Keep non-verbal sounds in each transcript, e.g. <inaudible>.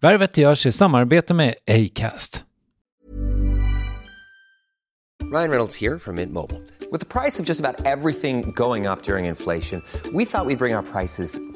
Värvet görs i samarbete med Acast. Ryan Reynolds här från Mint Mobile. Med priset på nästan allt som går upp under inflationen, trodde vi att vi skulle bring våra priser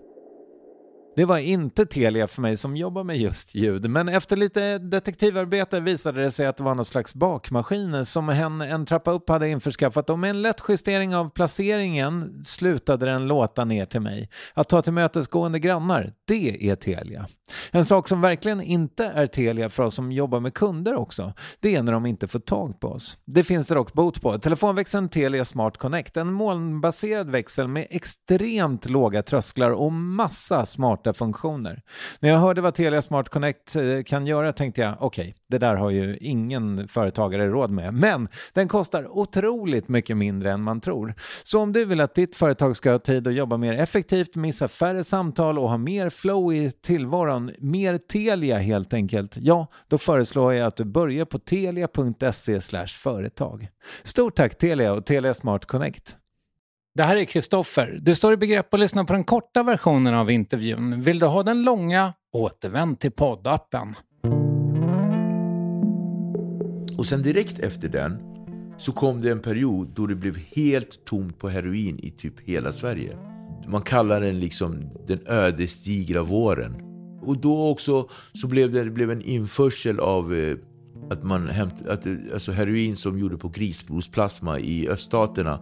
Det var inte Telia för mig som jobbar med just ljud, men efter lite detektivarbete visade det sig att det var någon slags bakmaskin som hen en trappa upp hade införskaffat och med en lätt justering av placeringen slutade den låta ner till mig. Att ta till mötesgående grannar, det är Telia. En sak som verkligen inte är Telia för oss som jobbar med kunder också, det är när de inte får tag på oss. Det finns det dock bot på. Telefonväxeln Telia Smart Connect, en molnbaserad växel med extremt låga trösklar och massa smarta funktioner. När jag hörde vad Telia Smart Connect eh, kan göra tänkte jag, okej, okay, det där har ju ingen företagare råd med. Men den kostar otroligt mycket mindre än man tror. Så om du vill att ditt företag ska ha tid att jobba mer effektivt, missa färre samtal och ha mer flow i tillvaron, mer Telia helt enkelt, ja, då föreslår jag att du börjar på telia.se företag. Stort tack Telia och Telia Smart Connect. Det här är Kristoffer. Du står i begrepp att lyssna på den korta versionen av intervjun. Vill du ha den långa? Återvänd till poddappen. Och sen direkt efter den så kom det en period då det blev helt tomt på heroin i typ hela Sverige. Man kallar den liksom den ödesdigra våren. Och då också så blev det, det blev en införsel av eh, att man hämt, att, eh, alltså heroin som gjorde på grisblodsplasma i öststaterna.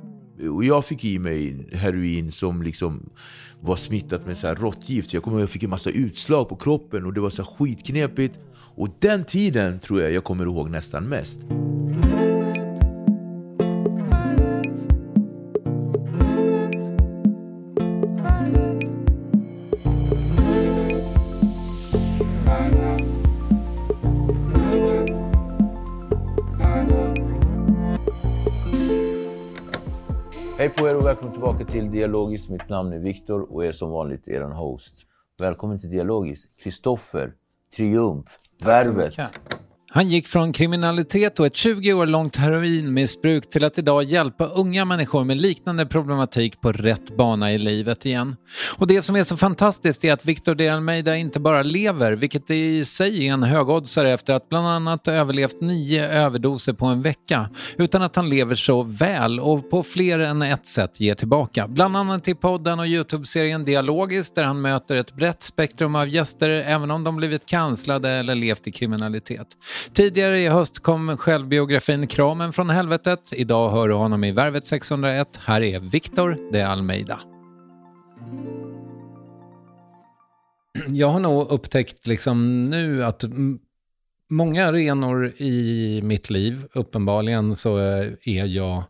Och jag fick i mig heroin som liksom var smittat med så här råttgift. Jag kommer ihåg jag fick en massa utslag på kroppen och det var så skitknepigt. Och den tiden tror jag jag kommer ihåg nästan mest. Hej på er och välkommen tillbaka till Dialogis. Mitt namn är Viktor och är som vanligt er host. Välkommen till Dialogis, Kristoffer Triumf, Värvet. Han gick från kriminalitet och ett 20 år långt heroinmissbruk till att idag hjälpa unga människor med liknande problematik på rätt bana i livet igen. Och det som är så fantastiskt är att Victor de Almeida inte bara lever, vilket i sig är en högoddsare efter att bland annat överlevt nio överdoser på en vecka, utan att han lever så väl och på fler än ett sätt ger tillbaka. Bland annat i podden och Youtube-serien Dialogiskt där han möter ett brett spektrum av gäster även om de blivit kanslade eller levt i kriminalitet. Tidigare i höst kom självbiografin Kramen från helvetet. Idag hör du honom i Värvet 601. Här är Victor de Almeida. Jag har nog upptäckt liksom nu att många arenor i mitt liv, uppenbarligen så är jag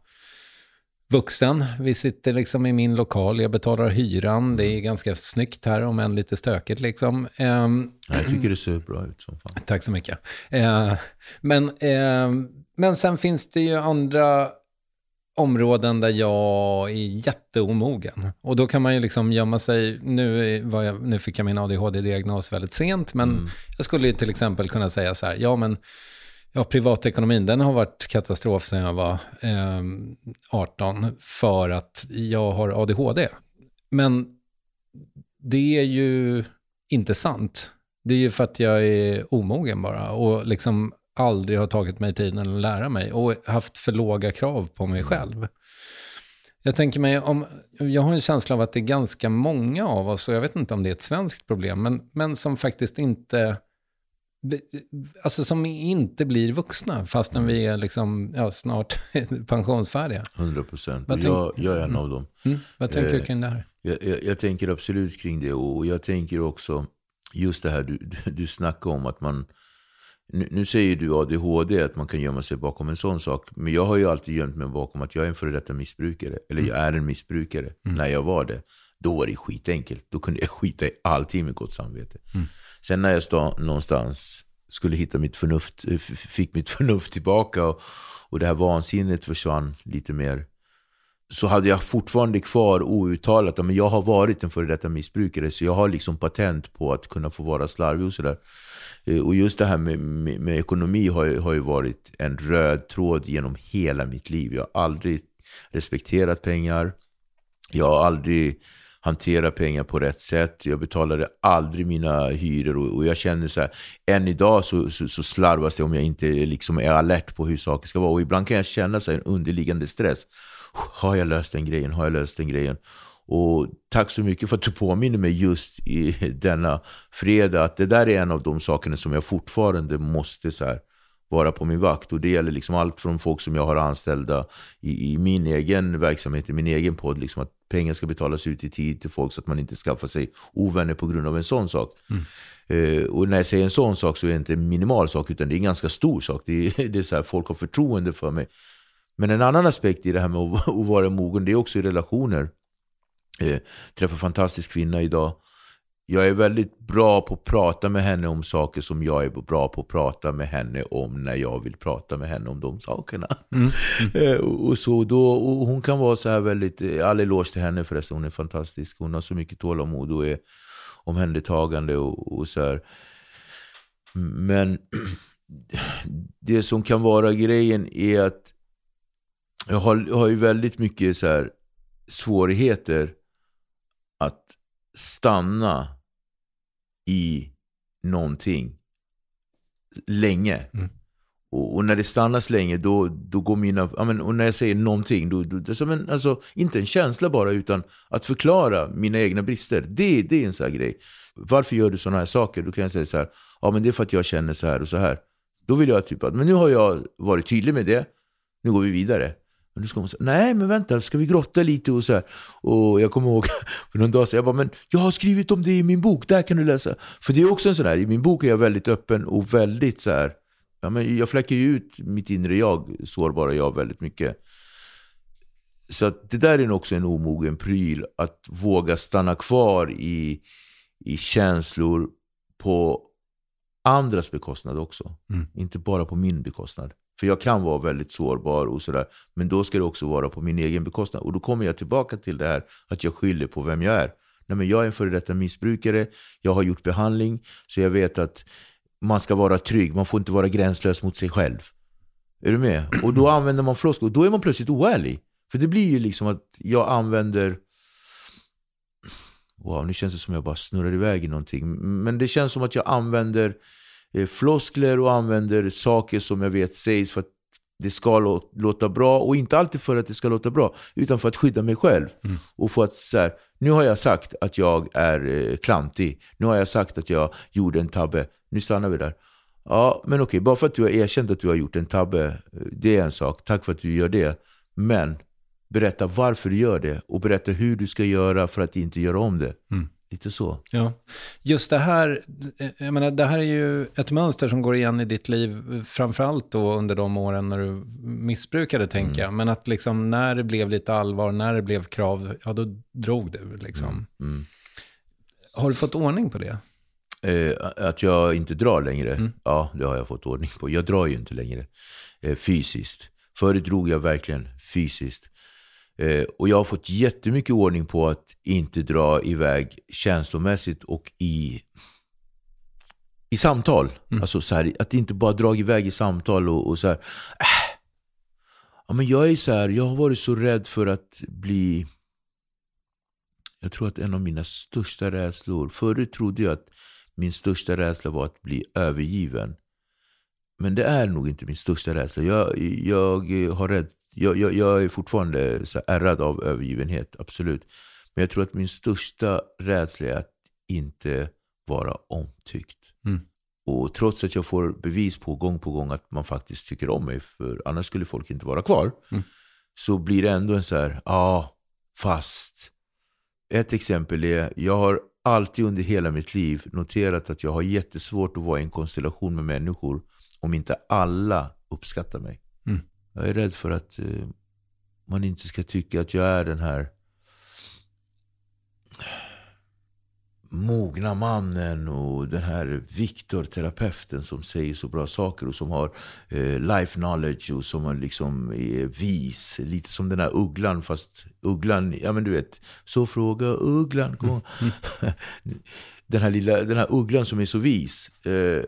vuxen. Vi sitter liksom i min lokal, jag betalar hyran. Det är ganska snyggt här, om än lite stökigt liksom. Um, jag tycker det ser bra ut som fan. Tack så mycket. Uh, men, uh, men sen finns det ju andra områden där jag är jätteomogen. Och då kan man ju liksom gömma sig. Nu, var jag, nu fick jag min ADHD-diagnos väldigt sent, men mm. jag skulle ju till exempel kunna säga så här, ja men Ja, privatekonomin, den har varit katastrof sedan jag var eh, 18 för att jag har ADHD. Men det är ju inte sant. Det är ju för att jag är omogen bara och liksom aldrig har tagit mig tiden att lära mig och haft för låga krav på mig själv. Jag tänker mig om, jag har en känsla av att det är ganska många av oss, och jag vet inte om det är ett svenskt problem, men, men som faktiskt inte alltså som inte blir vuxna fastän vi är liksom, ja, snart <laughs> pensionsfärdiga. 100 procent. Jag, jag är en av dem. Mm. Vad tänker Eh, du kring det här? Jag, jag, jag tänker absolut kring det och jag tänker också just det här du, du, du om att man nu, nu säger du ADHD, att man kan gömma sig bakom en sån sak. Men jag har ju alltid gömt mig bakom att jag är en före detta missbrukare. Eller jag är en missbrukare. När jag var det, då var det skitenkelt. Då kunde jag skita i allting med gott samvete. Sen när jag stod någonstans, skulle hitta mitt förnuft, eh, fick mitt <laughs> förnuft tillbaka och, och det här vansinnet försvann lite mer så hade jag fortfarande kvar outtalat att jag har varit en före detta missbrukare så jag har liksom patent på att kunna få vara slarvig och sådär. Eh, och just det här med, med, med ekonomi har, har ju varit en röd tråd genom hela mitt liv. Jag har aldrig respekterat pengar. Jag har aldrig Hantera pengar på rätt sätt. Jag betalade aldrig mina hyror och, och jag känner så här, än idag så, så, så slarvas det om jag inte liksom är alert på hur saker ska vara. Och ibland kan jag känna så här, en underliggande stress. Har jag löst den grejen? Har jag löst den grejen? Och tack så mycket för att du påminner mig just i denna fredag att det där är en av de sakerna som jag fortfarande måste så här, vara på min vakt. Och det gäller liksom allt från folk som jag har anställda i, i min egen verksamhet, i min egen podd. Liksom att pengar ska betalas ut i tid till folk så att man inte skaffar sig ovänner på grund av en sån sak. Eh, och när jag säger en sån sak så är det inte en minimal sak utan det är en ganska stor sak. Det är, <laughs> det är så här, folk har förtroende för mig. Men en annan aspekt i det här med att, att <laughs> vara mogen, det är också i relationer. Eh, träffar en fantastisk kvinna idag. Jag är väldigt bra på att prata med henne om saker som jag är bra på att prata med henne om när jag vill prata med henne om de sakerna. <laughs> Eh, och, och så då, och hon kan vara så här väldigt, eh, all eloge till henne förresten, hon är fantastisk. Hon har så mycket tålamod och är omhändertagande och, och så här. Men <clears throat> det som kan vara grejen är att jag har, jag har ju väldigt mycket så här svårigheter att stanna i någonting länge. Och, och när det stannas länge, då, då går mina... Ja, men, och när jag säger någonting, då, då, som en, alltså, inte en känsla bara, utan att förklara mina egna brister. Det, det är en sån här grej. Varför gör du såna här saker? Då kan jag säga så här, ja men det är för att jag känner så här och så här. Då vill jag typ att, men nu har jag varit tydlig med det, nu går vi vidare. Men då ska man säga, nej men vänta, ska vi grotta lite och så här. Och jag kommer ihåg <laughs> för någon dag sedan, jag bara, men jag har skrivit om det i min bok, där kan du läsa. För det är också en sån här, i min bok är jag väldigt öppen och väldigt så här, ja, men jag fläcker ju ut mitt inre jag, sårbara jag, väldigt mycket. Så att det där är också en omogen pryl, att våga stanna kvar i, i känslor på andras bekostnad också. Inte bara på min bekostnad. För jag kan vara väldigt sårbar och sådär. Men då ska det också vara på min egen bekostnad. Och då kommer jag tillbaka till det här att jag skyller på vem jag är. Nej, men jag är en före detta missbrukare, jag har gjort behandling, så jag vet att man ska vara trygg, man får inte vara gränslös mot sig själv. Är du med? Och då använder man floskler, och då är man plötsligt oärlig. För det blir ju liksom att jag använder... Wow, nu känns det som att jag bara snurrar iväg i någonting. Men det känns som att jag använder floskler och använder saker som jag vet sägs för att det ska lå- låta bra. Och inte alltid för att det ska låta bra, utan för att skydda mig själv. Och för att så här, nu har jag sagt att jag är eh, klantig. Nu har jag sagt att jag gjorde en tabbe. Nu stannar vi där. Ja, men okej, bara för att du har erkänt att du har gjort en tabbe, eh, det är en sak. Tack för att du gör det. Men berätta varför du gör det och berätta hur du ska göra för att inte göra om det. Lite så. Ja, just det här, jag menar, det här är ju ett mönster som går igen i ditt liv, framförallt då under de åren när du missbrukade, tänker jag. Men att liksom när det blev lite allvar, när det blev krav, ja då drog du liksom. Har du fått ordning på det? Eh, att jag inte drar längre, ja det har jag fått ordning på. Jag drar ju inte längre eh, fysiskt. Förut drog jag verkligen fysiskt. Eh, och jag har fått jättemycket ordning på att inte dra iväg känslomässigt och i, i samtal. Alltså så här, att inte bara dra iväg i samtal och, och så här. Äh. Ja, men jag är så här, jag har varit så rädd för att bli jag tror att en av mina största rädslor, förut trodde jag att min största rädsla var att bli övergiven. Men det är nog inte min största rädsla. Jag, jag, har rädd, jag, jag, jag är fortfarande så ärrad av övergivenhet, absolut. Men jag tror att min största rädsla är att inte vara omtyckt. Och trots att jag får bevis på gång på gång att man faktiskt tycker om mig, för annars skulle folk inte vara kvar, mm. så blir det ändå en så här, ja, ah, fast. Ett exempel är, jag har alltid under hela mitt liv noterat att jag har jättesvårt att vara i en konstellation med människor om inte alla uppskattar mig. Jag är rädd för att eh, man inte ska tycka att jag är den här mogna mannen och den här Viktor, terapeuten som säger så bra saker och som har eh, life knowledge och som liksom är vis. Lite som den här ugglan, fast ugglan, ja men du vet, så fråga ugglan. Kom. <laughs> Mm. <laughs> den, här lilla, den här ugglan som är så vis. Eh,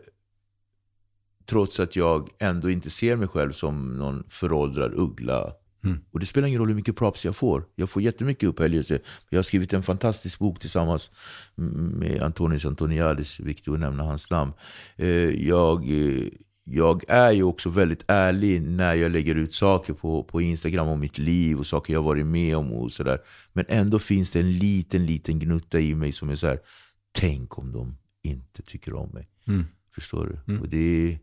trots att jag ändå inte ser mig själv som någon föråldrad uggla Mm. Och det spelar ingen roll hur mycket props jag får. Jag får jättemycket upphöjelse. Jag har skrivit en fantastisk bok tillsammans med Antonius Antoniadis, viktigt att nämna hans namn. Eh, jag, eh, jag är ju också väldigt ärlig när jag lägger ut saker på, på Instagram om mitt liv och saker jag varit med om och sådär. Men ändå finns det en liten, liten gnutta i mig som är så här, tänk om de inte tycker om mig. Mm. Förstår du? Mm. Och det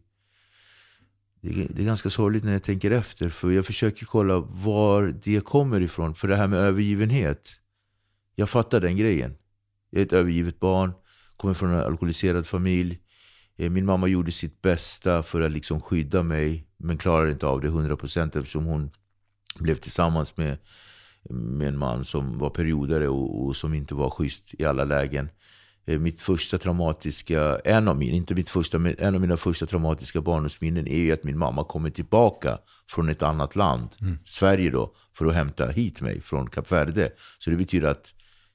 det är, det är ganska sorgligt när jag tänker efter. För jag försöker kolla var det kommer ifrån. För det här med övergivenhet. Jag fattar den grejen. Jag är ett övergivet barn. Kommer från en alkoholiserad familj. Eh, min mamma gjorde sitt bästa för att liksom skydda mig. Men klarade inte av det 100% eftersom hon blev tillsammans med, med en man som var periodare och, och som inte var schysst i alla lägen. Eh, mitt första traumatiska, en av mina, inte mitt första, men en av mina första traumatiska barndomsminnen är ju att min mamma kommer tillbaka från ett annat land, mm. Sverige då, för att hämta hit mig från Kap Verde. Så det betyder att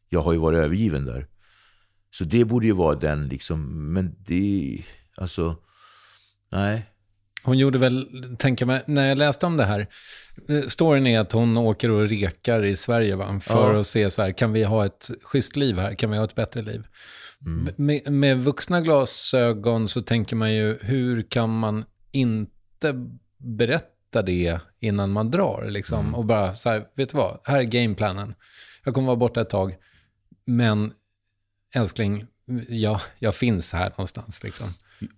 jag har ju varit övergiven där. Så det borde ju vara den liksom, men det, alltså, nej. Hon gjorde väl, tänker mig, när jag läste om det här, eh, storyn är att hon åker och rekar i Sverige va? för ja. att se så här, kan vi ha ett schysst liv här, kan vi ha ett bättre liv? Mm. Med, med vuxna glasögon så tänker man ju, hur kan man inte berätta det innan man drar? Liksom? Mm. Och bara så här, vet du vad, här är gameplanen. Jag kommer vara borta ett tag, men älskling, ja, jag finns här någonstans. Liksom.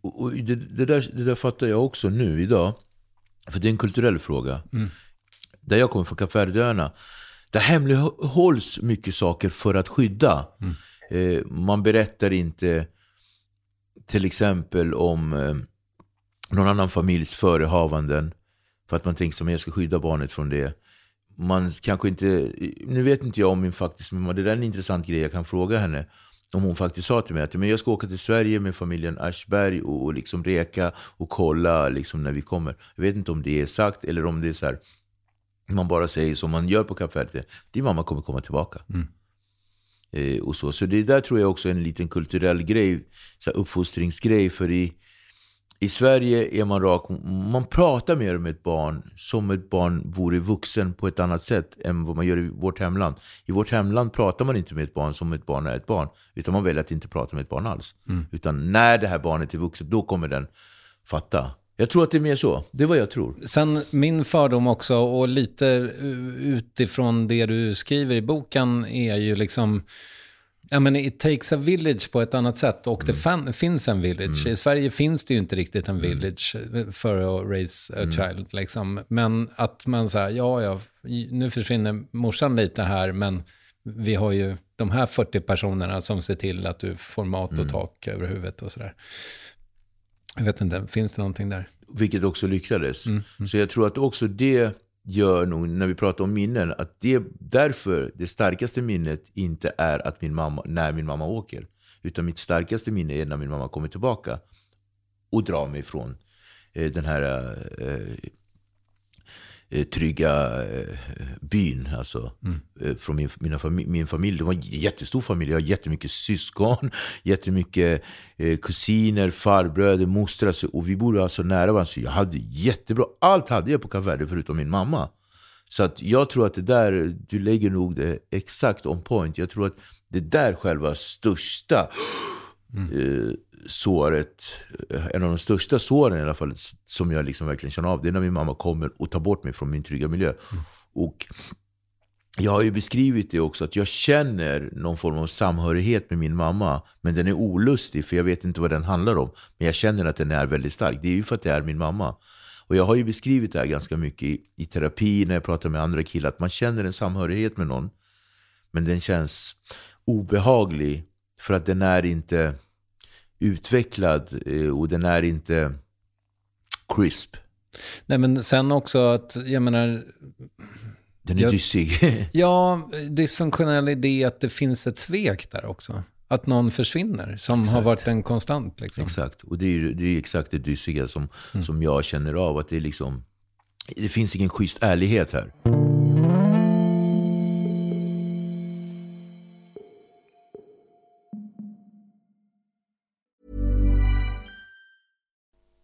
Och det, det, där, det där fattar jag också nu idag. För det är en kulturell fråga. Mm. Där jag kommer från Kap Verdeöarna, där hemlighålls mycket saker för att skydda. Mm. Eh, man berättar inte till exempel om eh, någon annan familjs förehavanden. För att man tänker att jag ska skydda barnet från det. Man kanske inte, eh, nu vet inte jag om min faktiskt mamma, det där är en intressant grej jag kan fråga henne. Om hon faktiskt sa till mig att men jag ska åka till Sverige med familjen Aschberg och, och liksom reka och kolla liksom när vi kommer. Jag vet inte om det är sagt eller om det är så här, man bara säger som man gör på Kap Verde. Din mamma kommer komma tillbaka. Mm. Eh, och så. så det där tror jag också är en liten kulturell grej, så här uppfostringsgrej. För i, i Sverige är man rak, man pratar mer med ett barn som ett barn vore vuxen på ett annat sätt än vad man gör i vårt hemland. I vårt hemland pratar man inte med ett barn som ett barn är ett barn, utan man väljer att inte prata med ett barn alls. Mm. Utan när det här barnet är vuxet, då kommer den fatta. Jag tror att det är mer så. Det är vad jag tror. Sen min fördom också, och lite utifrån det du skriver i boken, är ju liksom... Ja, men it takes a village på ett annat sätt och mm. det finns en village. Mm. I Sverige finns det ju inte riktigt en mm. village för att raise a mm. child. Liksom. Men att man säger, ja, ja, nu försvinner morsan lite här, men vi har ju de här 40 personerna som ser till att du får mat och mm. tak över huvudet och sådär. Jag vet inte, finns det någonting där? Vilket också lyckades. Mm, mm. Så jag tror att också det gör nog, när vi pratar om minnen, att det därför det starkaste minnet inte är att min mamma, när min mamma åker. Utan mitt starkaste minne är när min mamma kommer tillbaka och drar mig från eh, den här eh, trygga eh, byn. Alltså, mm. eh, från min, mina fami min familj. Det var en jättestor familj. Jag har jättemycket syskon, <laughs> jättemycket eh, kusiner, farbröder, mostrar. Och vi bor alltså nära varandra. Så jag hade jättebra. Allt hade jag på Kap förutom min mamma. Så att jag tror att det där, du lägger nog det exakt on point. Jag tror att det där själva största mm. eh, såret, en av de största såren i alla fall, som jag liksom verkligen känner av, det är när min mamma kommer och tar bort mig från min trygga miljö. Mm. Och jag har ju beskrivit det också, att jag känner någon form av samhörighet med min mamma. Men den är olustig, för jag vet inte vad den handlar om. Men jag känner att den är väldigt stark. Det är ju för att det är min mamma. Och jag har ju beskrivit det här ganska mycket i, i terapi, när jag pratar med andra killar. Att man känner en samhörighet med någon. Men den känns obehaglig. För att den är inte utvecklad eh, och den är inte crisp. Nej, men sen också att, jag menar... Den är Jag- dyssig. <laughs> Ja, dysfunktionell idé att det finns ett svek där också. Att någon försvinner, som har varit en konstant. Liksom. Exakt, och det är, det är exakt det dyssiga som, som jag känner av. Att det, är liksom, det finns ingen schysst ärlighet här.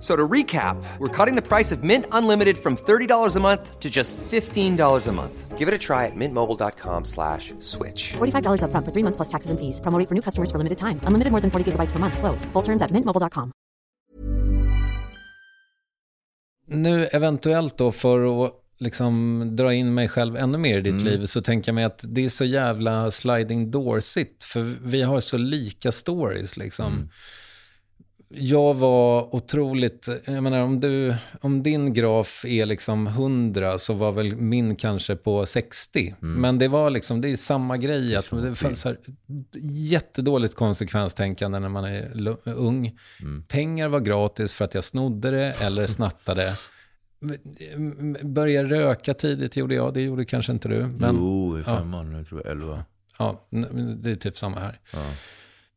So to recap, we're cutting the price of Mint Unlimited from $30 a month to just $15 a month. Give it a try at mintmobile.com slash switch. $45 upfront for three months plus taxes and fees. Promo rate for new customers for limited time. Unlimited more than 40 gigabytes per month. Slows. Full terms at mintmobile.com. Nu eventuellt då för att liksom dra in mig själv ännu mer i ditt liv så tänker jag mig att det är så jävla sliding door-sitt. För vi har så lika stories liksom. Jag var otroligt, jag menar om, du, om din graf är liksom 100 så var väl min kanske på 60. Men det var liksom, det är samma grej. Att det fanns här, jättedåligt konsekvenstänkande när man är ung. Pengar var gratis för att jag snodde det eller snattade. Börja röka tidigt gjorde jag, det gjorde kanske inte du. Men, jo, i femman, jag tror elva. Ja, det är typ samma här.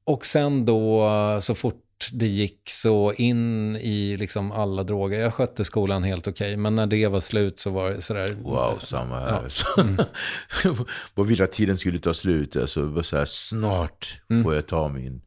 Och sen då, så fort det gick så in i liksom alla droger. Jag skötte skolan helt okej, men när det var slut så var det sådär. Wow, samma här. Ja. Alltså. Vad ville att tiden skulle ta slut. Alltså, så här, snart Mm. får jag ta min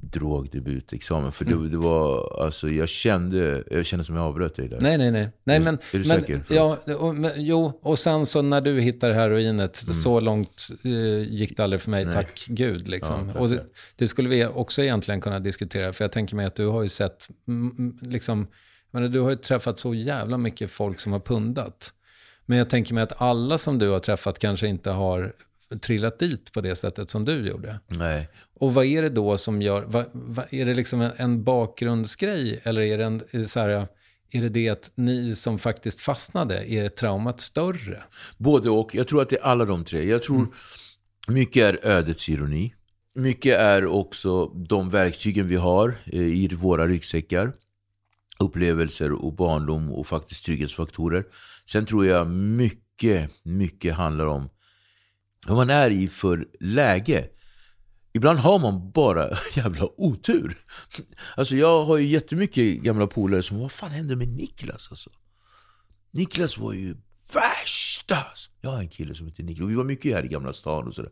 drogdebutexamen. För Mm. det, det var, alltså jag kände, jag kände som jag avbröt dig där. Nej, nej, nej. nej Är- men, är du men, säker? Ja, och, men, jo, och sen så när du hittar heroinet, så långt eh, gick det aldrig för mig, Mm. Nej. tack gud. Liksom. Ja, och det, det skulle vi också egentligen kunna diskutera, för jag tänker mig att du har ju sett, mm, mm, liksom, menar, du har ju träffat så jävla mycket folk som har pundat. Men jag tänker mig att alla som du har träffat kanske inte har trillat dit på det sättet som du gjorde. Nej. Och vad är det då som gör, vad, vad, är det liksom en, en bakgrundsgrej eller är det, en, är det så här, är det det att ni som faktiskt fastnade, är traumat större? Både och. Jag tror att det är alla de tre. Jag tror mycket är ödets ironi. Mycket är också de verktygen vi har eh, i våra ryggsäckar. Upplevelser och barndom och faktiskt trygghetsfaktorer. Sen tror jag mycket, mycket handlar om vad man är i för läge. Ibland har man bara <laughs> jävla otur. Alltså jag har ju jättemycket gamla polare som, vad fan hände med Niklas alltså? Niklas var ju värsta! Jag har en kille som heter Niklas, vi var mycket här i Gamla stan och sådär.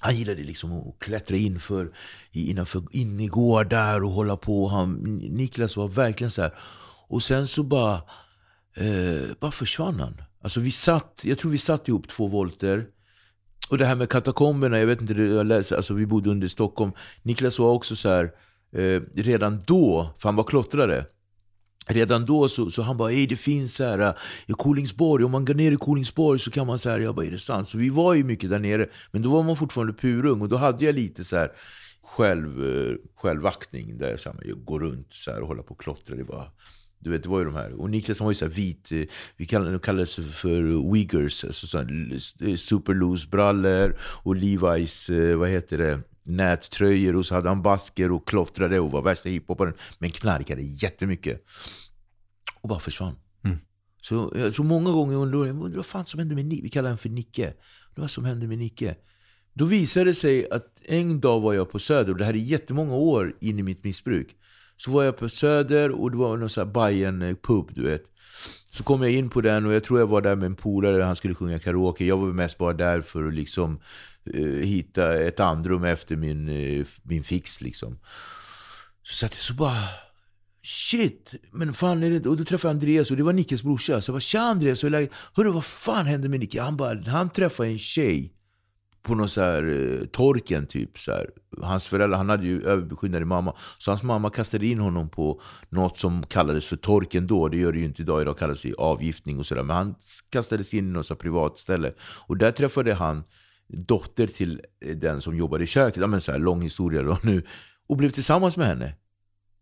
Han gillade liksom att klättra in för, innanför innergårdar och hålla på. Han, Niklas var verkligen så här. Och sen så bara, eh, bara försvann han. Alltså vi satt, jag tror vi satt ihop två volter. Och det här med katakomberna, jag vet inte, jag läser, alltså vi bodde under Stockholm. Niklas var också så här, eh, redan då, för han var klottrare. Redan då så, så han bara, Ej, det finns så här eh, i Kolingsborg, om man går ner i Kolingsborg så kan man så här, jag bara, är det sant? Så vi var ju mycket där nere, men då var man fortfarande purung och då hade jag lite så här själv, eh, självaktning där jag, så här, jag går runt så här och håller på och klottrar. Det bara, du vet, det var ju de här. Och Niklas han var ju så vit, eh, vi kallade, kallades för wiggers, alltså så här, super loose brallor och Levi's, vad heter det? nättröjor och så hade han basker och klottrade och var värsta hiphoparen. Men knarkade jättemycket. Och bara försvann. Mm. Så tror många gånger undrar jag undrar vad fan som hände med Nicke. Vi kallar honom för Nicke. Vad som hände med Nicke? Då visade det sig att en dag var jag på Söder, och det här är jättemånga år in i mitt missbruk. Så var jag på Söder och det var någon sån här Bajen eh, pub du vet. Så kom jag in på den och jag tror jag var där med en polare, han skulle sjunga karaoke. Jag var mest bara där för att liksom eh, hitta ett andrum efter min, eh, min fix liksom. Så satt jag så bara... Shit! Men fan är det Och då träffade jag Andreas och det var Nickes brorsa. Så jag bara tja Andreas, hörru vad fan hände med Nicke? Han bara, han träffade en tjej på någon så här eh, torken typ. Så här. Hans föräldrar, han hade ju överbeskyddande mamma. Så hans mamma kastade in honom på något som kallades för torken då. Det gör det ju inte idag, idag kallas det avgiftning och sådär. Men han kastades in i något så privat ställe. Och där träffade han dotter till eh, den som jobbade i köket. Ja, men så här, lång historia då nu. Och blev tillsammans med henne.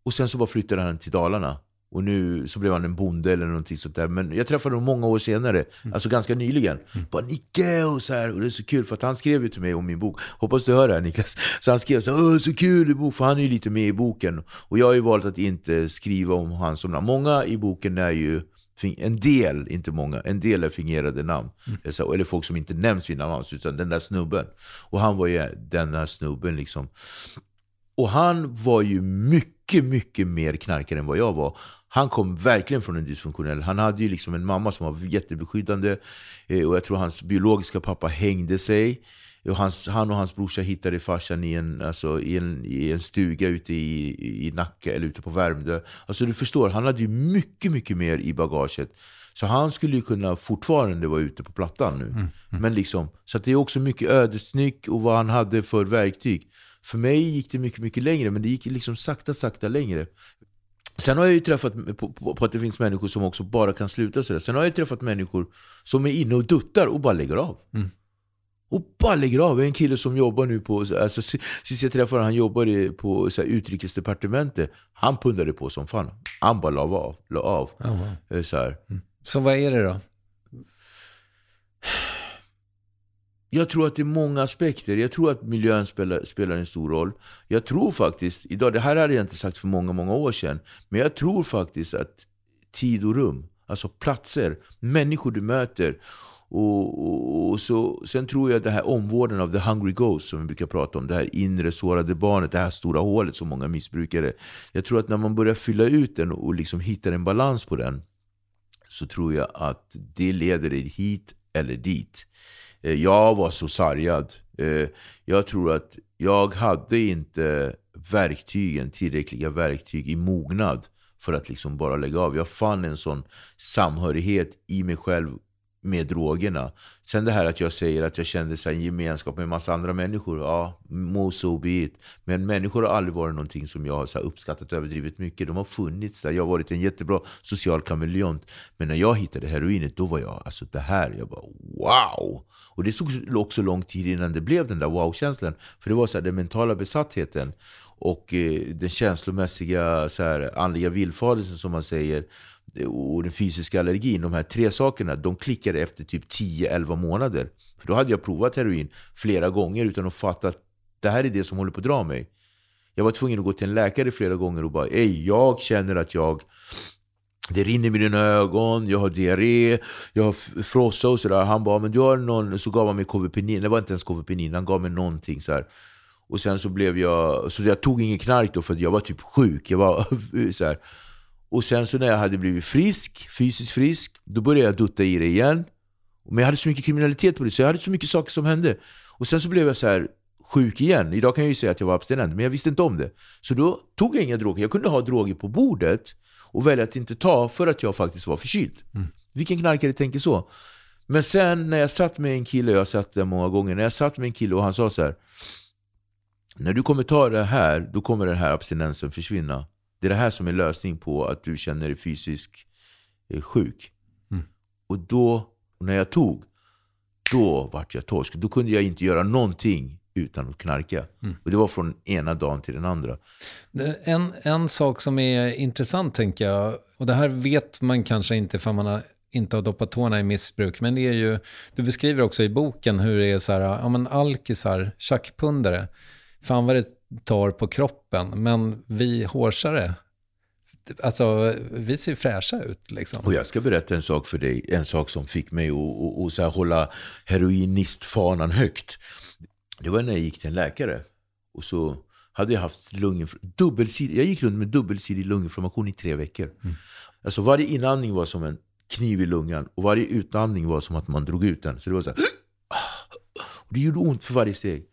Och sen så bara flyttade han till Dalarna. Och nu så blev han en bonde eller någonting sånt där. Men jag träffade honom många år senare, mm. alltså ganska nyligen. Mm. Bara Nicke och så här. Och det är så kul för att han skrev ju till mig om min bok. Hoppas du hör det här Niklas. Så han skrev så Åh, så kul i bok, för han är ju lite med i boken. Och jag har ju valt att inte skriva om hans namn. Många i boken är ju en del, inte många, en del är fingerade namn. Mm. Eller folk som inte nämns vid namn, utan den där snubben. Och han var ju den där snubben liksom. Och han var ju mycket, mycket mer knarkare än vad jag var. Han kom verkligen från en dysfunktionell... Han hade ju liksom en mamma som var jättebeskyddande. Eh, och jag tror hans biologiska pappa hängde sig. Och hans, han och hans brorsa hittade farsan i en, alltså, i en, i en stuga ute i, i Nacka, eller ute på Värmdö. Alltså du förstår, han hade ju mycket, mycket mer i bagaget. Så han skulle ju kunna fortfarande vara ute på plattan nu. Mm, mm. Men liksom, så det är också mycket ödesnyck och vad han hade för verktyg. För mig gick det mycket, mycket längre, men det gick liksom sakta, sakta längre. Sen har jag ju träffat på, på, på, att det finns människor som också bara kan sluta sådär. Sen har jag träffat människor som är inne och duttar och bara lägger av. Mm. Och bara lägger av. En kille som jobbar nu på, alltså, sist jag träffade han jobbade på så här, utrikesdepartementet. Han pundade på som fan. Han bara la av. La av. Oh, wow. så, här. Mm. så vad är det då? Jag tror att det är många aspekter. Jag tror att miljön spelar, spelar en stor roll. Jag tror faktiskt, idag, det här hade jag inte sagt för många, många år sedan, men jag tror faktiskt att tid och rum, alltså platser, människor du möter, och, och, och, så, sen tror jag att det här omvårdnaden av the hungry ghost som vi brukar prata om, det här inre sårade barnet, det här stora hålet som många missbrukare. Jag tror att när man börjar fylla ut den och liksom hittar en balans på den, så tror jag att det leder dig hit eller dit. Eh, jag var så sargad. Eh, jag tror att jag hade inte verktygen, tillräckliga verktyg i mognad för att liksom bara lägga av. Jag fann en sån samhörighet i mig själv med drogerna. Sen det här att jag säger att jag kände så en gemenskap med en massa andra människor. Ja, må so be it. Men människor har aldrig varit någonting som jag har så uppskattat överdrivet mycket. De har funnits där. Jag har varit en jättebra social kameleont. Men när jag hittade heroinet, då var jag alltså det här. Jag bara wow! Och det tog också lång tid innan det blev den där wow-känslan. För det var så här, den mentala besattheten och eh, den känslomässiga så här, andliga villfarelsen som man säger och den fysiska allergin, de här tre sakerna, de klickade efter typ 10-11 månader. För då hade jag provat heroin flera gånger utan att fatta att det här är det som håller på att dra mig. Jag var tvungen att gå till en läkare flera gånger och bara Ej, jag känner att jag det rinner i mina ögon, jag har diarré, jag har frossa och sådär. Han bara, men du har någon... Så gav han mig Kåvepenin, det var inte ens Kåvepenin, han gav mig någonting så här. Och sen så blev jag... Så jag tog ingen knark då för jag var typ sjuk. Jag var <laughs> så här. Och sen så när jag hade blivit frisk, fysiskt frisk, då började jag dutta i det igen. Men jag hade så mycket kriminalitet på det, så jag hade så mycket saker som hände. Och sen så blev jag så här sjuk igen. Idag kan jag ju säga att jag var abstinent, men jag visste inte om det. Så då tog jag inga droger. Jag kunde ha droger på bordet och välja att inte ta för att jag faktiskt var förkyld. Mm. Vilken knarkare tänker så? Men sen när jag satt med en kille, jag har satt det många gånger, när jag satt med en kille och han sa så här. När du kommer ta det här, då kommer den här abstinensen försvinna. Det är det här som är lösning på att du känner dig fysiskt eh, sjuk. Mm. Och då, när jag tog, då vart jag torsk. Då kunde jag inte göra någonting utan att knarka. Mm. Och det var från ena dagen till den andra. En, en sak som är intressant tänker jag, och det här vet man kanske inte för man har, inte har doppat tårna i missbruk, men det är ju, du beskriver också i boken hur det är så här, ja men alkisar, tjackpundare, fan vad det tar på kroppen, men vi hårsare, alltså vi ser fräscha ut liksom. Och jag ska berätta en sak för dig, en sak som fick mig att, att, att så här hålla heroinistfanan högt. Det var när jag gick till en läkare. Och så hade jag haft lunginflammation. Jag gick runt med dubbelsidig lunginflammation i tre veckor. Alltså varje inandning var som en kniv i lungan och varje utandning var som att man drog ut den. Så det var så här, <gasps> och det gjorde ont för varje steg.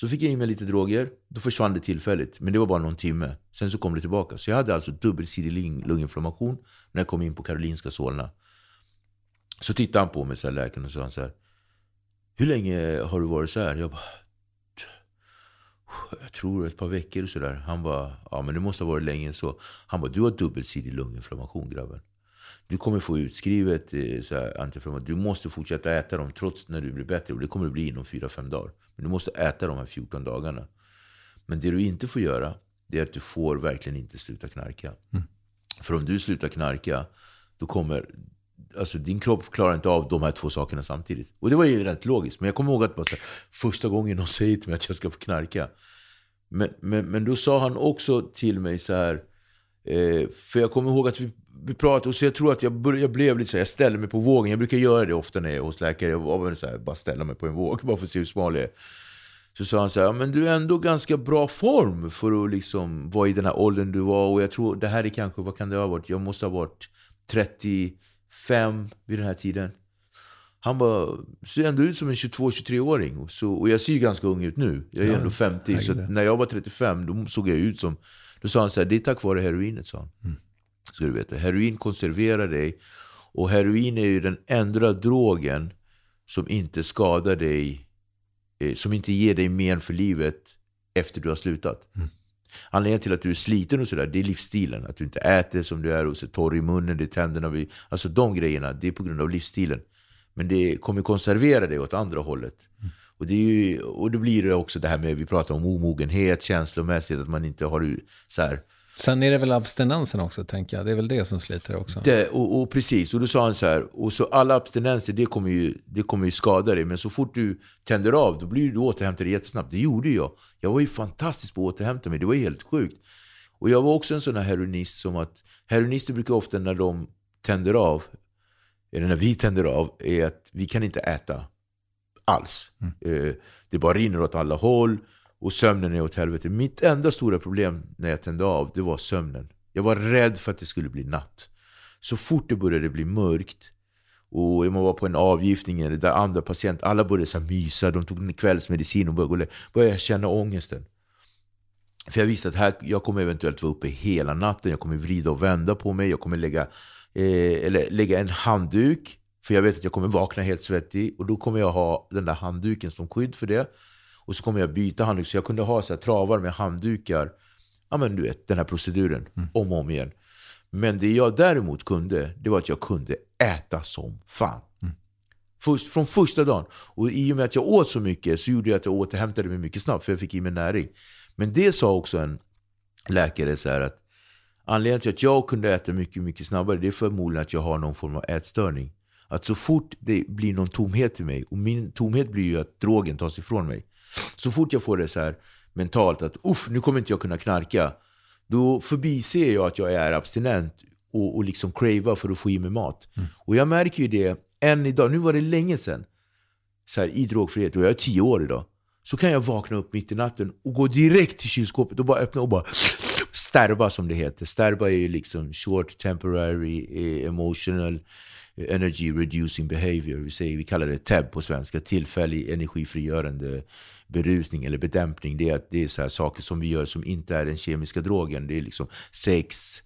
Så fick jag in mig lite droger, då försvann det tillfälligt. Men det var bara någon timme. Sen så kom det tillbaka. Så jag hade alltså dubbelsidig lunginflammation när jag kom in på Karolinska Solna. Så tittade han på mig, så här, läkaren, och sa han så här. Hur länge har du varit så här? Jag bara... Jag tror ett par veckor och sådär. Han bara, ja men det måste ha varit länge så. Han bara, du har dubbelsidig lunginflammation grabben. Du kommer få utskrivet eh, så antiinflammatoriskt. Du måste fortsätta äta dem trots när du blir bättre. Och det kommer det bli inom 4-5 dagar. Men du måste äta de här 14 dagarna. Men det du inte får göra, det är att du får verkligen inte sluta knarka. För om du slutar knarka, då kommer... Alltså din kropp klarar inte av de här två sakerna samtidigt. Och det var ju rätt logiskt. Men jag kommer ihåg att bara här, första gången någon säger till mig att jag ska få knarka. Men, men, men då sa han också till mig så här. Eh, för jag kommer ihåg att vi, vi pratade, och så jag tror att jag, bör, jag blev lite så här, jag ställde mig på vågen. Jag brukar göra det ofta när jag är hos läkare. Jag så här, bara ställa mig på en våg, bara för att se hur smal jag är. Så sa han så här, "Ja, men du är ändå ganska bra form för att liksom vara i den här åldern du var. Och jag tror, det här är kanske, vad kan det ha varit? Jag måste ha varit 35 vid den här tiden. Han bara, ser ändå ut som en 22-23-åring. Och, så, och jag ser ju ganska ung ut nu. Jag är Ja, ändå 50. Så när jag var 35, då såg jag ut som... Då sa han så här, det är tack vare heroinet, sa han. Mm. Ska du veta. Heroin konserverar dig. Och heroin är ju den enda drogen som inte skadar dig, eh, som inte ger dig men för livet efter du har slutat. Anledningen till att du är sliten och sådär, det är livsstilen. Att du inte äter som du är och så torr i munnen, det är tänderna. vid- Alltså de grejerna, det är på grund av livsstilen. Men det kommer konservera dig åt andra hållet. Och, det ju, och då blir det också det här med, vi pratar om omogenhet, känslomässigt, att man inte har så här, Sen är det väl abstinensen också, tänker jag. Det är väl det som sliter också. det, och, och precis, och då sa han så här, och så alla abstinenser det kommer, ju, det kommer ju skada dig, men så fort du tänder av, då blir du återhämtad jättesnabbt. Det gjorde jag. Jag var ju fantastisk på att återhämta mig, det var helt sjukt. Och jag var också en sån här heroinist som att, heroinister brukar ofta när de tänder av, eller när vi tänder av, är att vi kan inte äta alls. Eh, det bara rinner åt alla håll och sömnen är åt helvete. Mitt enda stora problem när jag tände av, det var sömnen. Jag var rädd för att det skulle bli natt. Så fort det började bli mörkt och man var på en avgiftning eller där andra patienter, alla började så mysa, de tog kvällsmedicin och började, började känna ångesten. För jag visste att här, jag kommer eventuellt vara uppe hela natten, jag kommer vrida och vända på mig, jag kommer lägga, eh, eller lägga en handduk, för jag vet att jag kommer vakna helt svettig, och då kommer jag ha den där handduken som skydd för det. Och så kommer jag byta handduk, så jag kunde ha så här travar med handdukar, ja men du vet, den här proceduren, om och om igen. Men det jag däremot kunde, det var att jag kunde äta som fan. Först, från första dagen. Och i och med att jag åt så mycket så gjorde jag att jag återhämtade mig mycket snabbt, för jag fick i mig näring. Men det sa också en läkare så här att anledningen till att jag kunde äta mycket, mycket snabbare, det är förmodligen att jag har någon form av ätstörning. Att så fort det blir någon tomhet i mig, och min tomhet blir ju att drogen tas ifrån mig. Så fort jag får det så här mentalt att uff, nu kommer inte jag kunna knarka. Då förbiser jag att jag är abstinent och, och liksom cravar för att få i mig mat. Och jag märker ju det än idag, nu var det länge sedan, så här, i drogfrihet, och jag är tio år idag. Så kan jag vakna upp mitt i natten och gå direkt till kylskåpet och bara öppna och bara stärba som det heter. Stärba är ju liksom short temporary eh, emotional energy reducing behavior. Vi, säger, vi kallar det TEB på svenska, tillfällig energifrigörande berusning eller bedämpning. Det är, att det är så här saker som vi gör som inte är den kemiska drogen. Det är liksom sex,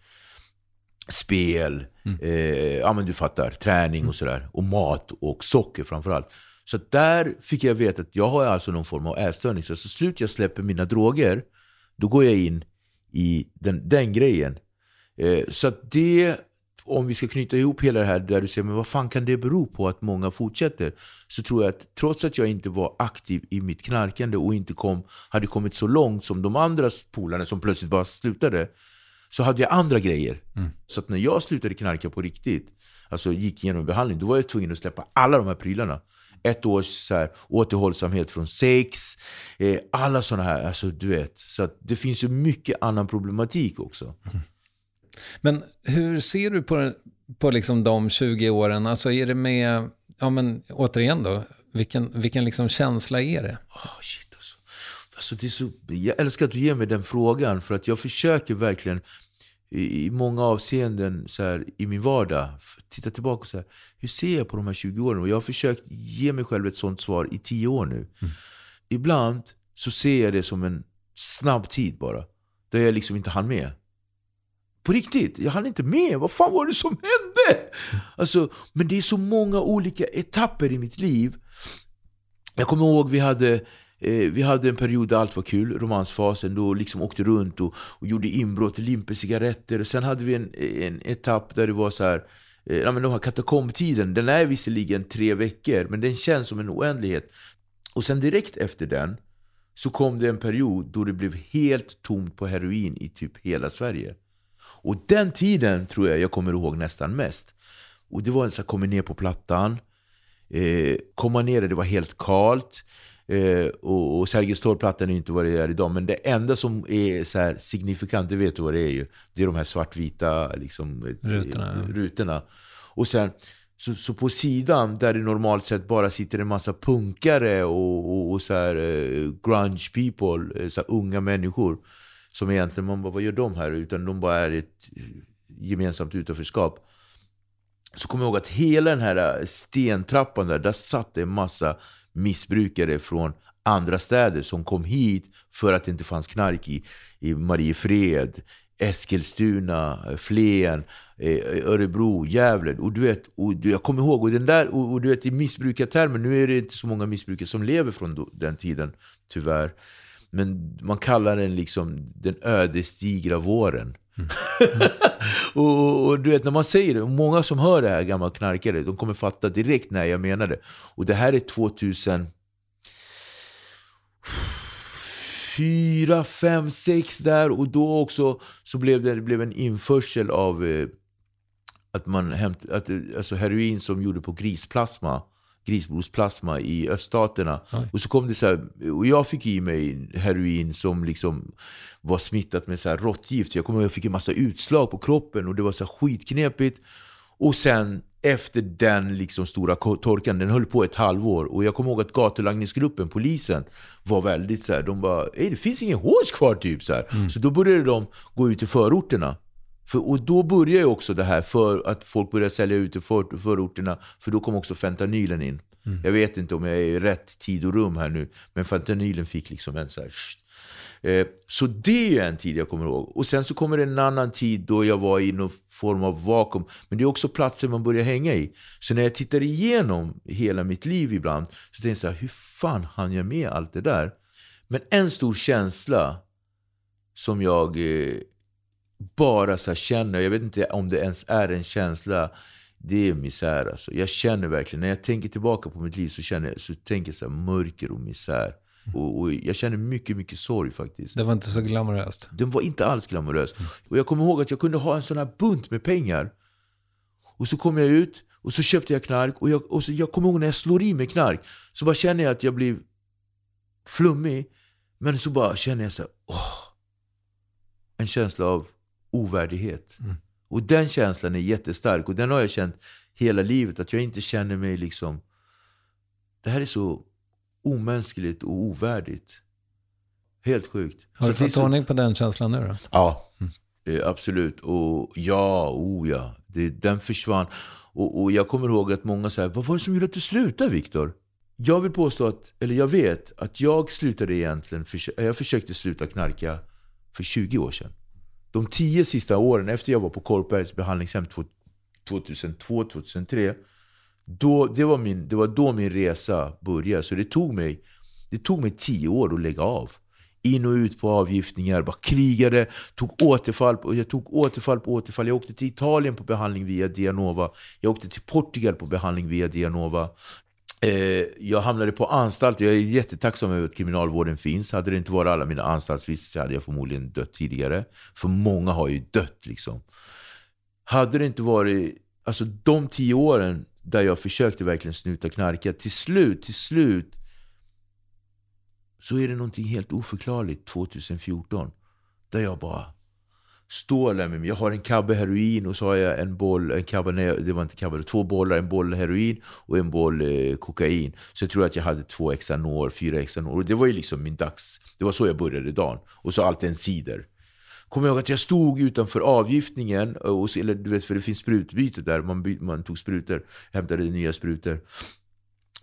spel, eh, ja men du fattar, träning och sådär. Och mat och socker framförallt. Så där fick jag veta att jag har alltså någon form av ätstörning. Så så slut jag släpper mina droger, då går jag in i den, den grejen. Eh, så det, om vi ska knyta ihop hela det här där du säger, men vad fan kan det bero på att många fortsätter? Så tror jag att trots att jag inte var aktiv i mitt knarkande och inte kom, hade kommit så långt som de andra polarna som plötsligt bara slutade, så hade jag andra grejer. Så att när jag slutade knarka på riktigt, alltså gick igenom behandling, då var jag tvungen att släppa alla de här prylarna. Ett års så här, återhållsamhet från sex, eh, alla sådana här, alltså du vet. Så det finns ju mycket annan problematik också. Men hur ser du på, på liksom de 20 åren? Alltså är det med, ja men återigen då, vilken, vilken liksom känsla är det? Oh, shit alltså. Alltså, det är så, jag älskar att du ger mig den frågan, för att jag försöker verkligen i, i många avseenden så här, i min vardag titta tillbaka och säga hur ser jag på de här 20 åren? Och jag har försökt ge mig själv ett sånt svar i 10 år nu. Ibland så ser jag det som en snabb tid bara, där jag liksom inte hann med. På riktigt, jag hann inte med. Vad fan var det som hände? Alltså, men det är så många olika etapper i mitt liv. Jag kommer ihåg vi hade, eh, vi hade en period där allt var kul, romansfasen, då liksom åkte runt och, och gjorde inbrott, limpe cigaretter. Sen hade vi en, en etapp där det var så här, eh, ja, men de här katakombtiden, den är visserligen tre veckor, men den känns som en oändlighet. Och sen direkt efter den så kom det en period då det blev helt tomt på heroin i typ hela Sverige. Och den tiden tror jag jag kommer ihåg nästan mest. Och det var så här, komma ner på plattan, eh, komma ner där det var helt kalt. Eh, och, och Sergels torgplattan är inte vad det är idag, men det enda som är så signifikant, det vet du vad det är ju. Det är de här svartvita liksom, eh, Rutorna, ja. rutorna. Och sen, så, så på sidan, där det normalt sett bara sitter en massa punkare och, och, och så här, eh, grunge people, eh, så här, unga människor. Som egentligen, man bara, vad gör de här? Utan de bara är ett gemensamt utanförskap. Så kom jag ihåg att hela den här eh, stentrappan där, där satt det en massa missbrukare från andra städer som kom hit för att det inte fanns knark i, i Mariefred, Eskilstuna, eh, Flen, eh, Örebro, Gävle. Och du vet, och jag kommer ihåg, och den där, och, och du vet i missbrukartermer, nu är det inte så många missbrukare som lever från den tiden, tyvärr. Men man kallar den liksom den ödesdigra våren. <laughs> och, och, och du vet, när man säger det, många som hör det här, gamla knarkare, de kommer fatta direkt när jag menar det. Och det här är 2000 fyra, fem, sex där och då också så blev det, det blev en införsel av eh, att man hämt, att, eh, alltså heroin som gjorde på grisplasma grisblodsplasma i öststaterna. Och så kom det så här, och jag fick i mig heroin som liksom var smittat med så här råttgift. Jag kommer ihåg jag fick en massa utslag på kroppen och det var så skitknepigt. Och sen efter den liksom stora torkan, den höll på ett halvår. Och jag kommer ihåg att gatulangningsgruppen, polisen, var väldigt så här, de bara Ey, det finns ingen hårs kvar typ så här. Så då började de gå ut i förorterna. För, och då började ju också det här för att folk började sälja ut i för, förorterna, för då kom också fentanylen in. Jag vet inte om jag är i rätt tid och rum här nu, men fentanylen fick liksom en så här... Eh, så det är ju en tid jag kommer ihåg. Och sen så kommer det en annan tid då jag var i någon form av vakuum. Men det är också platser man börjar hänga i. Så när jag tittar igenom hela mitt liv ibland, så tänker jag så här, hur fan hann jag med allt det där? Men en stor känsla som jag eh, bara så känner, jag vet inte om det ens är en känsla, det är misär alltså. Jag känner verkligen, när jag tänker tillbaka på mitt liv så, känner så tänker jag så här, mörker och misär. Och, och jag känner mycket, mycket sorg faktiskt. Det var inte så glamoröst. Den var inte alls glamorös. Och jag kommer ihåg att jag kunde ha en sån här bunt med pengar. Och så kom jag ut och så köpte jag knark. Och jag, och så, jag kommer ihåg när jag slår i mig knark. Så bara känner jag att jag blir flummig. Men så bara känner jag så här, åh, en känsla av ovärdighet. Och den känslan är jättestark. Och den har jag känt hela livet. Att jag inte känner mig liksom... Det här är så omänskligt och ovärdigt. Helt sjukt. Har Så du är fått så- ordning på den känslan nu då? Ja, eh, absolut. Och ja, oh ja. Det, den försvann. Och, och jag kommer ihåg att många säger, vad var det som gjorde att du slutade Viktor? Jag vill påstå att, eller jag vet, att jag slutade egentligen, försö- jag försökte sluta knarka för 20 år sedan de tio sista åren efter jag var på Korpbergs behandlingshem 2002-2003, då, det, var min, det var då min resa började. Så det tog mig, det tog mig tio år att lägga av. In och ut på avgiftningar, bara krigade, tog återfall på, jag tog återfall på återfall. Jag åkte till Italien på behandling via Dianova. Jag åkte till Portugal på behandling via Dianova. Eh, jag hamnade på anstalt. Jag är jättetacksam över att kriminalvården finns. Hade det inte varit alla mina anstaltsvistelser hade jag förmodligen dött tidigare. För många har ju dött liksom. Hade det inte varit, alltså de tio åren där jag försökte verkligen snuta knarka. Till slut, till slut så är det någonting helt oförklarligt 2014. Där jag bara står där med mig. Jag har en kabbe heroin och så har jag en boll, en kabbe, nej, det var inte kabbe, två bollar, en boll heroin och en boll eh, kokain. Så jag tror att jag hade två Xanor, fyra Xanor. Och det var ju liksom min dags... Det var så jag började dagen. Och så alltid en cider. Kommer jag ihåg att jag stod utanför avgiftningen, eh, och, eller du vet för det finns sprutbyte där, man, by, man tog sprutor, hämtade nya sprutor.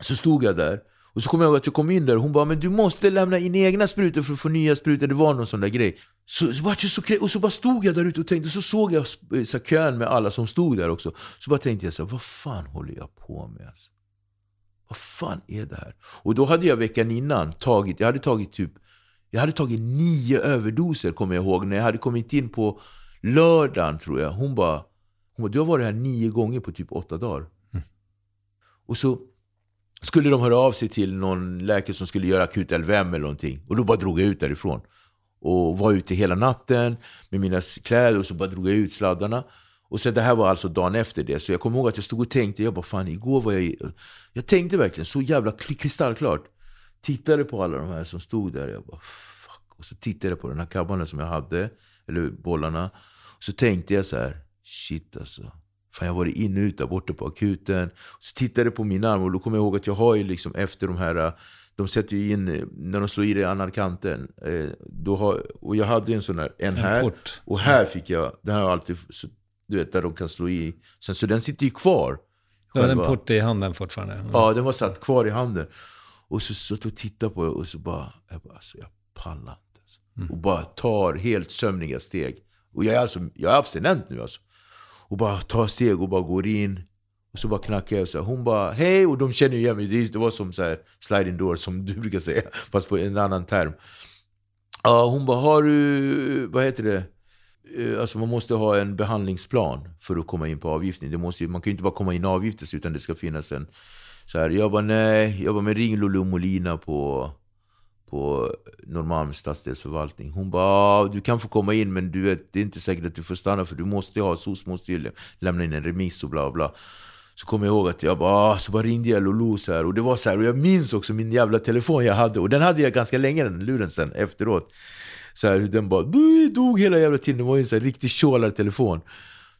Så stod jag där, och så kommer jag ihåg att jag kom in där och hon bara men du måste lämna in egna sprutor för att få nya sprutor, det var någon sån där grej. Så, så, så, och så bara stod jag där ute och tänkte, och så såg jag så kön med alla som stod där också. Så bara tänkte jag så här, vad fan håller jag på med? Alltså? Vad fan är det här? Och då hade jag veckan innan tagit, jag hade tagit typ jag hade tagit nio överdoser kommer jag ihåg. När jag hade kommit in på lördagen tror jag. Hon bara, hon bara du har varit här nio gånger på typ åtta dagar. Mm. Och så skulle de höra av sig till någon läkare som skulle göra akut LVM eller någonting. Och då bara drog jag ut därifrån. Och var ute hela natten med mina kläder och så bara drog jag ut sladdarna. Och sen det här var alltså dagen efter det. Så jag kommer ihåg att jag stod och tänkte, jag bara fan igår var jag... Jag tänkte verkligen så jävla kristallklart. Tittade på alla de här som stod där. Jag bara fuck. Och så tittade jag på den här kabbarna som jag hade. Eller bollarna. Och så tänkte jag så här, shit alltså. Fan, jag har varit inne och ut där borta på akuten. Så tittade jag på min arm och då kommer jag ihåg att jag har ju liksom efter de här... De sätter ju in, när de slår i dig anarkanten. Eh, då har, och jag hade en sån här, en, en här. Port. Och här fick jag, den har jag alltid, så, du vet där de kan slå i. Sen, så den sitter ju kvar. Du har en port i handen fortfarande? Mm. Ja, den var satt kvar i handen. Och så satt och tittade på det och så bara, jag bara, alltså jag pallar inte. Alltså. Mm. Och bara tar helt sömniga steg. Och jag är alltså, jag är abstinent nu alltså. Och bara tar steg och bara går in. Och så bara knackar jag och så hon bara hej och de känner igen mig. Det var som så här, sliding door som du brukar säga. <laughs> Fast på en annan term. Uh, hon bara, har du, vad heter det? Eh, alltså man måste ha en behandlingsplan för att komma in på avgiftning. Det måste, man kan ju inte bara komma in avgiftes avgiftas utan det ska finnas en... Så här, jag bara nej, jag bara men ring Lulu Molina på på Norrmalms stadsdelsförvaltning. Hon bara ah, du kan få komma in men du vet, det är inte säkert att du får stanna för du måste ha, SOS måste ju lämna in en remiss och bla bla. Så kommer jag ihåg att jag bara, ah, så bara ringde jag Lolo så här, och det var så här, och jag minns också min jävla telefon jag hade och den hade jag ganska länge den luren sen efteråt. Så här, den bara dog hela jävla tiden, det var ju en så här riktigt telefon.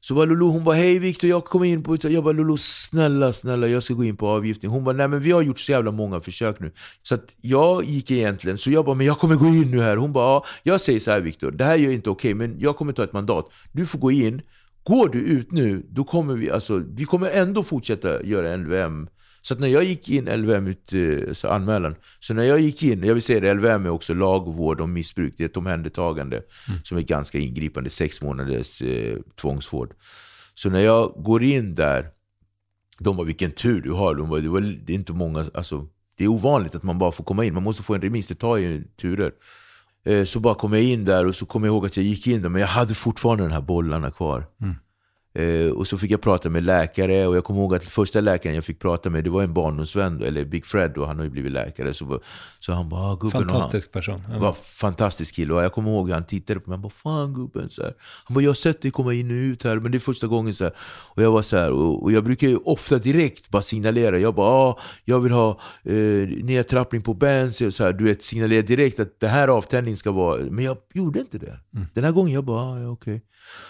Så var Lulu, hon bara hej Viktor, jag kommer in på... Jag bara Lulu, snälla, snälla, jag ska gå in på avgiftning. Hon bara nej men vi har gjort så jävla många försök nu. Så att jag gick egentligen, så jag bara men jag kommer gå in nu här. Hon bara ja, jag säger så här Viktor, det här är inte okej okay, men jag kommer ta ett mandat. Du får gå in, går du ut nu, då kommer vi, alltså, vi kommer ändå fortsätta göra LVM så när jag gick in, LVM ut, eh, så anmälan, så när jag gick in, jag vill säga det, LVM är också lagvård om missbruk, det är ett omhändertagande mm. som är ganska ingripande, sex månaders eh, tvångsvård. Så när jag går in där, de bara vilken tur du har, de bara, det, var, det är inte många, alltså det är ovanligt att man bara får komma in, man måste få en remiss, det tar ju turer. Eh, så bara kom jag in där och så kom jag ihåg att jag gick in där, men jag hade fortfarande de här bollarna kvar. Mm. Eh, och så fick jag prata med läkare och jag kommer ihåg att första läkaren jag fick prata med det var en barndomsvän, eller Big Fred, och han har ju blivit läkare. Så, så han bara, ah, gubben. Fantastisk person. Ja. Var fantastisk kille. Och jag kommer ihåg han tittade på mig, han bara, fan gubben. Så här. Han bara, jag har sett dig komma in och ut här, men det är första gången. Så här. Och jag var så här, och, och, jag brukar ju ofta direkt bara signalera. Jag bara, ah, jag vill ha eh, nedtrappning på bens. Så här, du vet, signalera direkt att det här avtändningen ska vara. Men jag gjorde inte det. Mm. Den här gången jag bara, ah, ja, okej. Okay.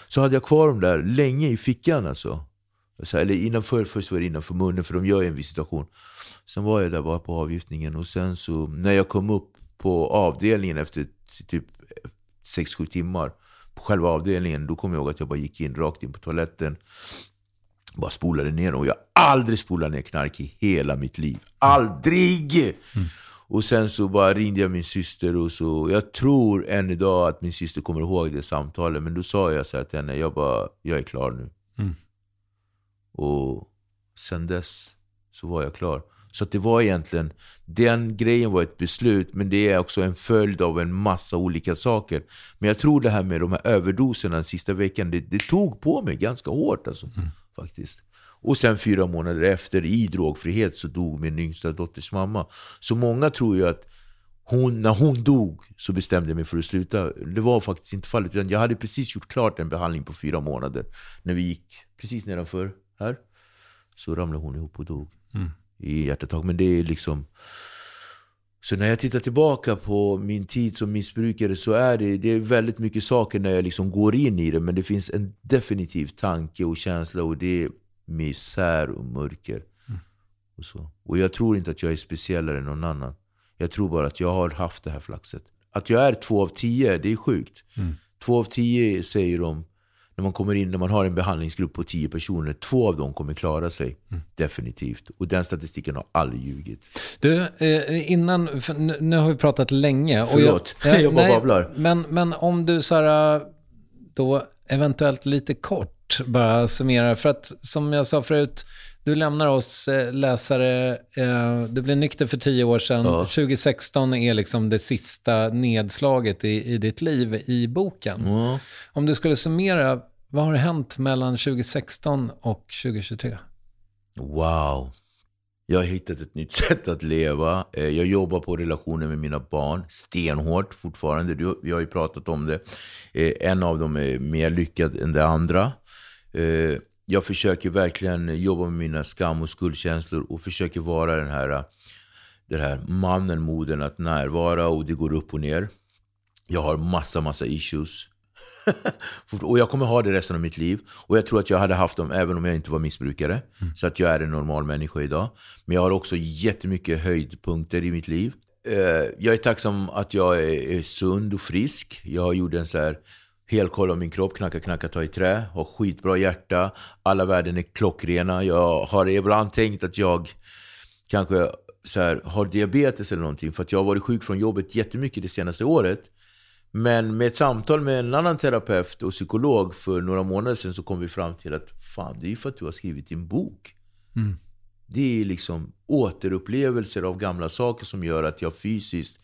Så hade jag kvar dem där länge i fickan alltså. Så, eller innanför, först var det innanför munnen för de gör ju en visitation. Sen var jag där bara på avgiftningen och sen så när jag kom upp på avdelningen efter typ 6-7 timmar på själva avdelningen, då kom jag ihåg att jag bara gick in rakt in på toaletten. Bara spolade ner och jag har aldrig spolat ner knark i hela mitt liv. Aldrig! Mm. Och sen så bara ringde jag min syster och så, jag tror än idag att min syster kommer ihåg det samtalet. Men då sa jag så här till henne, jag bara, jag är klar nu. Och sen dess så var jag klar. Så det var egentligen, den grejen var ett beslut, men det är också en följd av en massa olika saker. Men jag tror det här med de här överdoserna den sista veckan, det, det tog på mig ganska hårt alltså. Faktiskt. Och sen fyra månader efter, i drogfrihet, så dog min yngsta dotters mamma. Så många tror ju att hon, när hon dog så bestämde jag mig för att sluta. Det var faktiskt inte fallet. Utan jag hade precis gjort klart en behandling på fyra månader. När vi gick precis nedanför här. Så ramlade hon ihop och dog i hjärtattack. Men det är liksom... Så när jag tittar tillbaka på min tid som missbrukare så är det, det är väldigt mycket saker när jag liksom går in i det. Men det finns en definitiv tanke och känsla och det misär och mörker. Och, så. och jag tror inte att jag är speciellare än någon annan. Jag tror bara att jag har haft det här flaxet. Att jag är två av tio, det är sjukt. Två av tio säger de, när man kommer in, när man har en behandlingsgrupp på tio personer, två av dem kommer klara sig. Definitivt. Och den statistiken har aldrig ljugit. Du, eh, innan, nu, har vi pratat länge. och Förlåt, <laughs> jag bara babblar. Men, men om du så här, då eventuellt lite kort bara summerar. För att som jag sa förut, du lämnar oss eh, läsare, eh, du blev nykter för tio år sedan. Ja. 2016 är liksom det sista nedslaget i, i ditt liv i boken. Ja. Om du skulle summera, vad har hänt mellan 2016 och 2023? Wow. Jag har hittat ett nytt <laughs> sätt att leva. Eh, Jag jobbar på relationen med mina barn stenhårt fortfarande. Vi har ju pratat om det. En av dem är mer lyckad än det andra. Eh, Jag försöker verkligen jobba med mina skam och skuldkänslor och försöker vara den här, den här mannen, moden att närvara och det går upp och ner. Jag har massa, massa issues. <laughs> och jag kommer ha det resten av mitt liv. Och jag tror att jag hade haft dem även om jag inte var missbrukare. Så att jag är en normal människa idag. Men jag har också jättemycket höjdpunkter i mitt liv. Eh, Jag är tacksam att jag är, är sund och frisk. Jag gjorde en så här helkoll av min kropp, knacka, knacka, ta i trä. Har skitbra hjärta. Alla värden är klockrena. Jag har ibland tänkt att jag kanske så här, har diabetes eller någonting. För att jag har varit sjuk från jobbet jättemycket det senaste året. Men med ett samtal med en annan terapeut och psykolog för några månader sedan så kom vi fram till att fan, det är för att du har skrivit din bok. Det är liksom återupplevelser av gamla saker som gör att jag fysiskt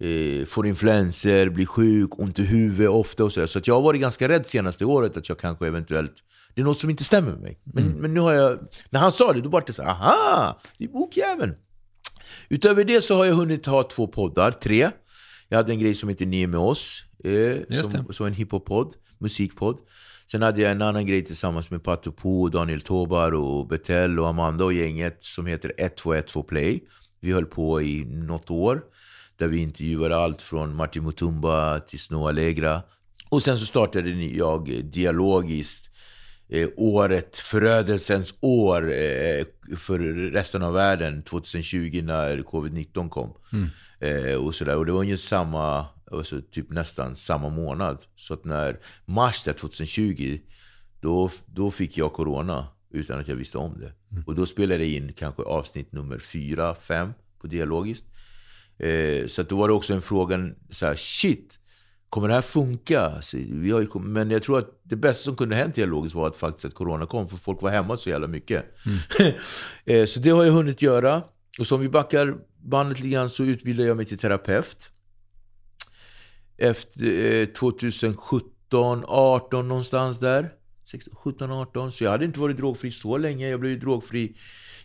eh, får influenser, blir sjuk, ont i huvudet ofta och så. Så att jag har varit ganska rädd senaste året att jag kanske eventuellt det är något som inte stämmer med mig. Men, men nu har jag, när han sa det, då var det så här, aha, det är bokjäveln. Utöver det så har jag hunnit ha två poddar, tre. Jag hade en grej som heter Ni är med oss, eh, som, som en hiphop-podd, musikpodd. Sen hade jag en annan grej tillsammans med Pato Po, Daniel Tobar och Betel och Amanda och gänget som heter 1212 Play. Vi höll på i något år. Där vi intervjuade allt från Martin Mutumba till Snow Allegra. Och sen så startade jag dialogiskt eh, året, förödelsens år eh, för resten av världen 2020 när covid-19 kom. Eh, och, sådär. och det var ju samma, alltså, typ nästan samma månad. Så att när mars där 2020, då, då fick jag corona utan att jag visste om det. Och då spelade jag in kanske avsnitt nummer fyra, fem på dialogiskt. Eh, så att då var det också en fråga, så här, shit, kommer det här funka? Så vi har men jag tror att det bästa som kunde hänt dialogiskt var att faktiskt att corona kom, för folk var hemma så jävla mycket. <laughs> eh, så det har jag hunnit göra. Och så om vi backar bandet lite grann så utbildade jag mig till terapeut. Efter eh, 2017, 18 någonstans där. 16, 17, 18. Så jag hade inte varit drogfri så länge. Jag blev drogfri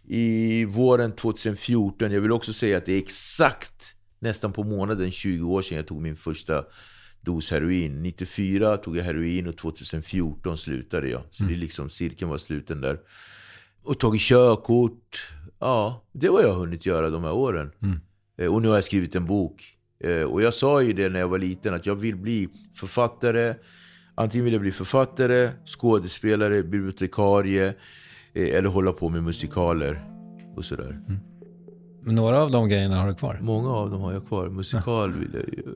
i våren 2014. Jag vill också säga att det är exakt nästan på månaden 20 år sedan jag tog min första dos heroin. 94 tog jag heroin och 2014 slutade jag. Så det är liksom, cirkeln var sluten där. Och tagit körkort. Ja, det var jag hunnit göra de här åren. Eh, Och nu har jag skrivit en bok. Eh, Och jag sa ju det när jag var liten att jag vill bli författare. Antingen vill jag bli författare, skådespelare, bibliotekarie eller hålla på med musikaler och sådär. Men några av de grejerna har du kvar. Många av dem har jag kvar. Musikal vill jag ju.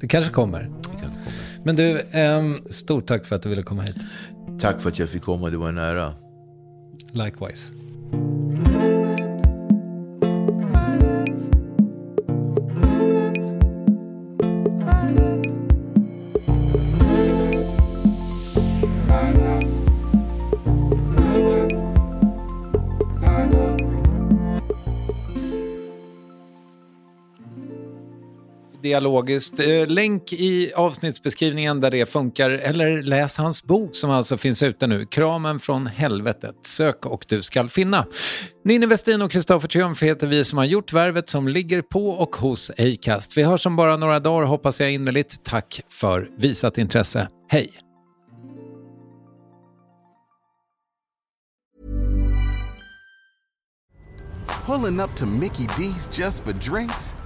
Det kanske kommer. Det kanske kommer. Men du, ehm, stort tack för att du ville komma hit. Tack för att jag fick komma, det var en ära. Likewise. Dialogiskt. Eh, länk i avsnittsbeskrivningen där det funkar. Eller läs hans bok som alltså finns ute nu, Kramen från helvetet. Sök och du skall finna. Ninni Westin och Kristoffer Triumf heter vi som har gjort värvet som ligger på och hos Acast. Vi hörs om bara några dagar hoppas jag innerligt. Tack för visat intresse. Hej! Pulling up to Mickey D's just for drinks?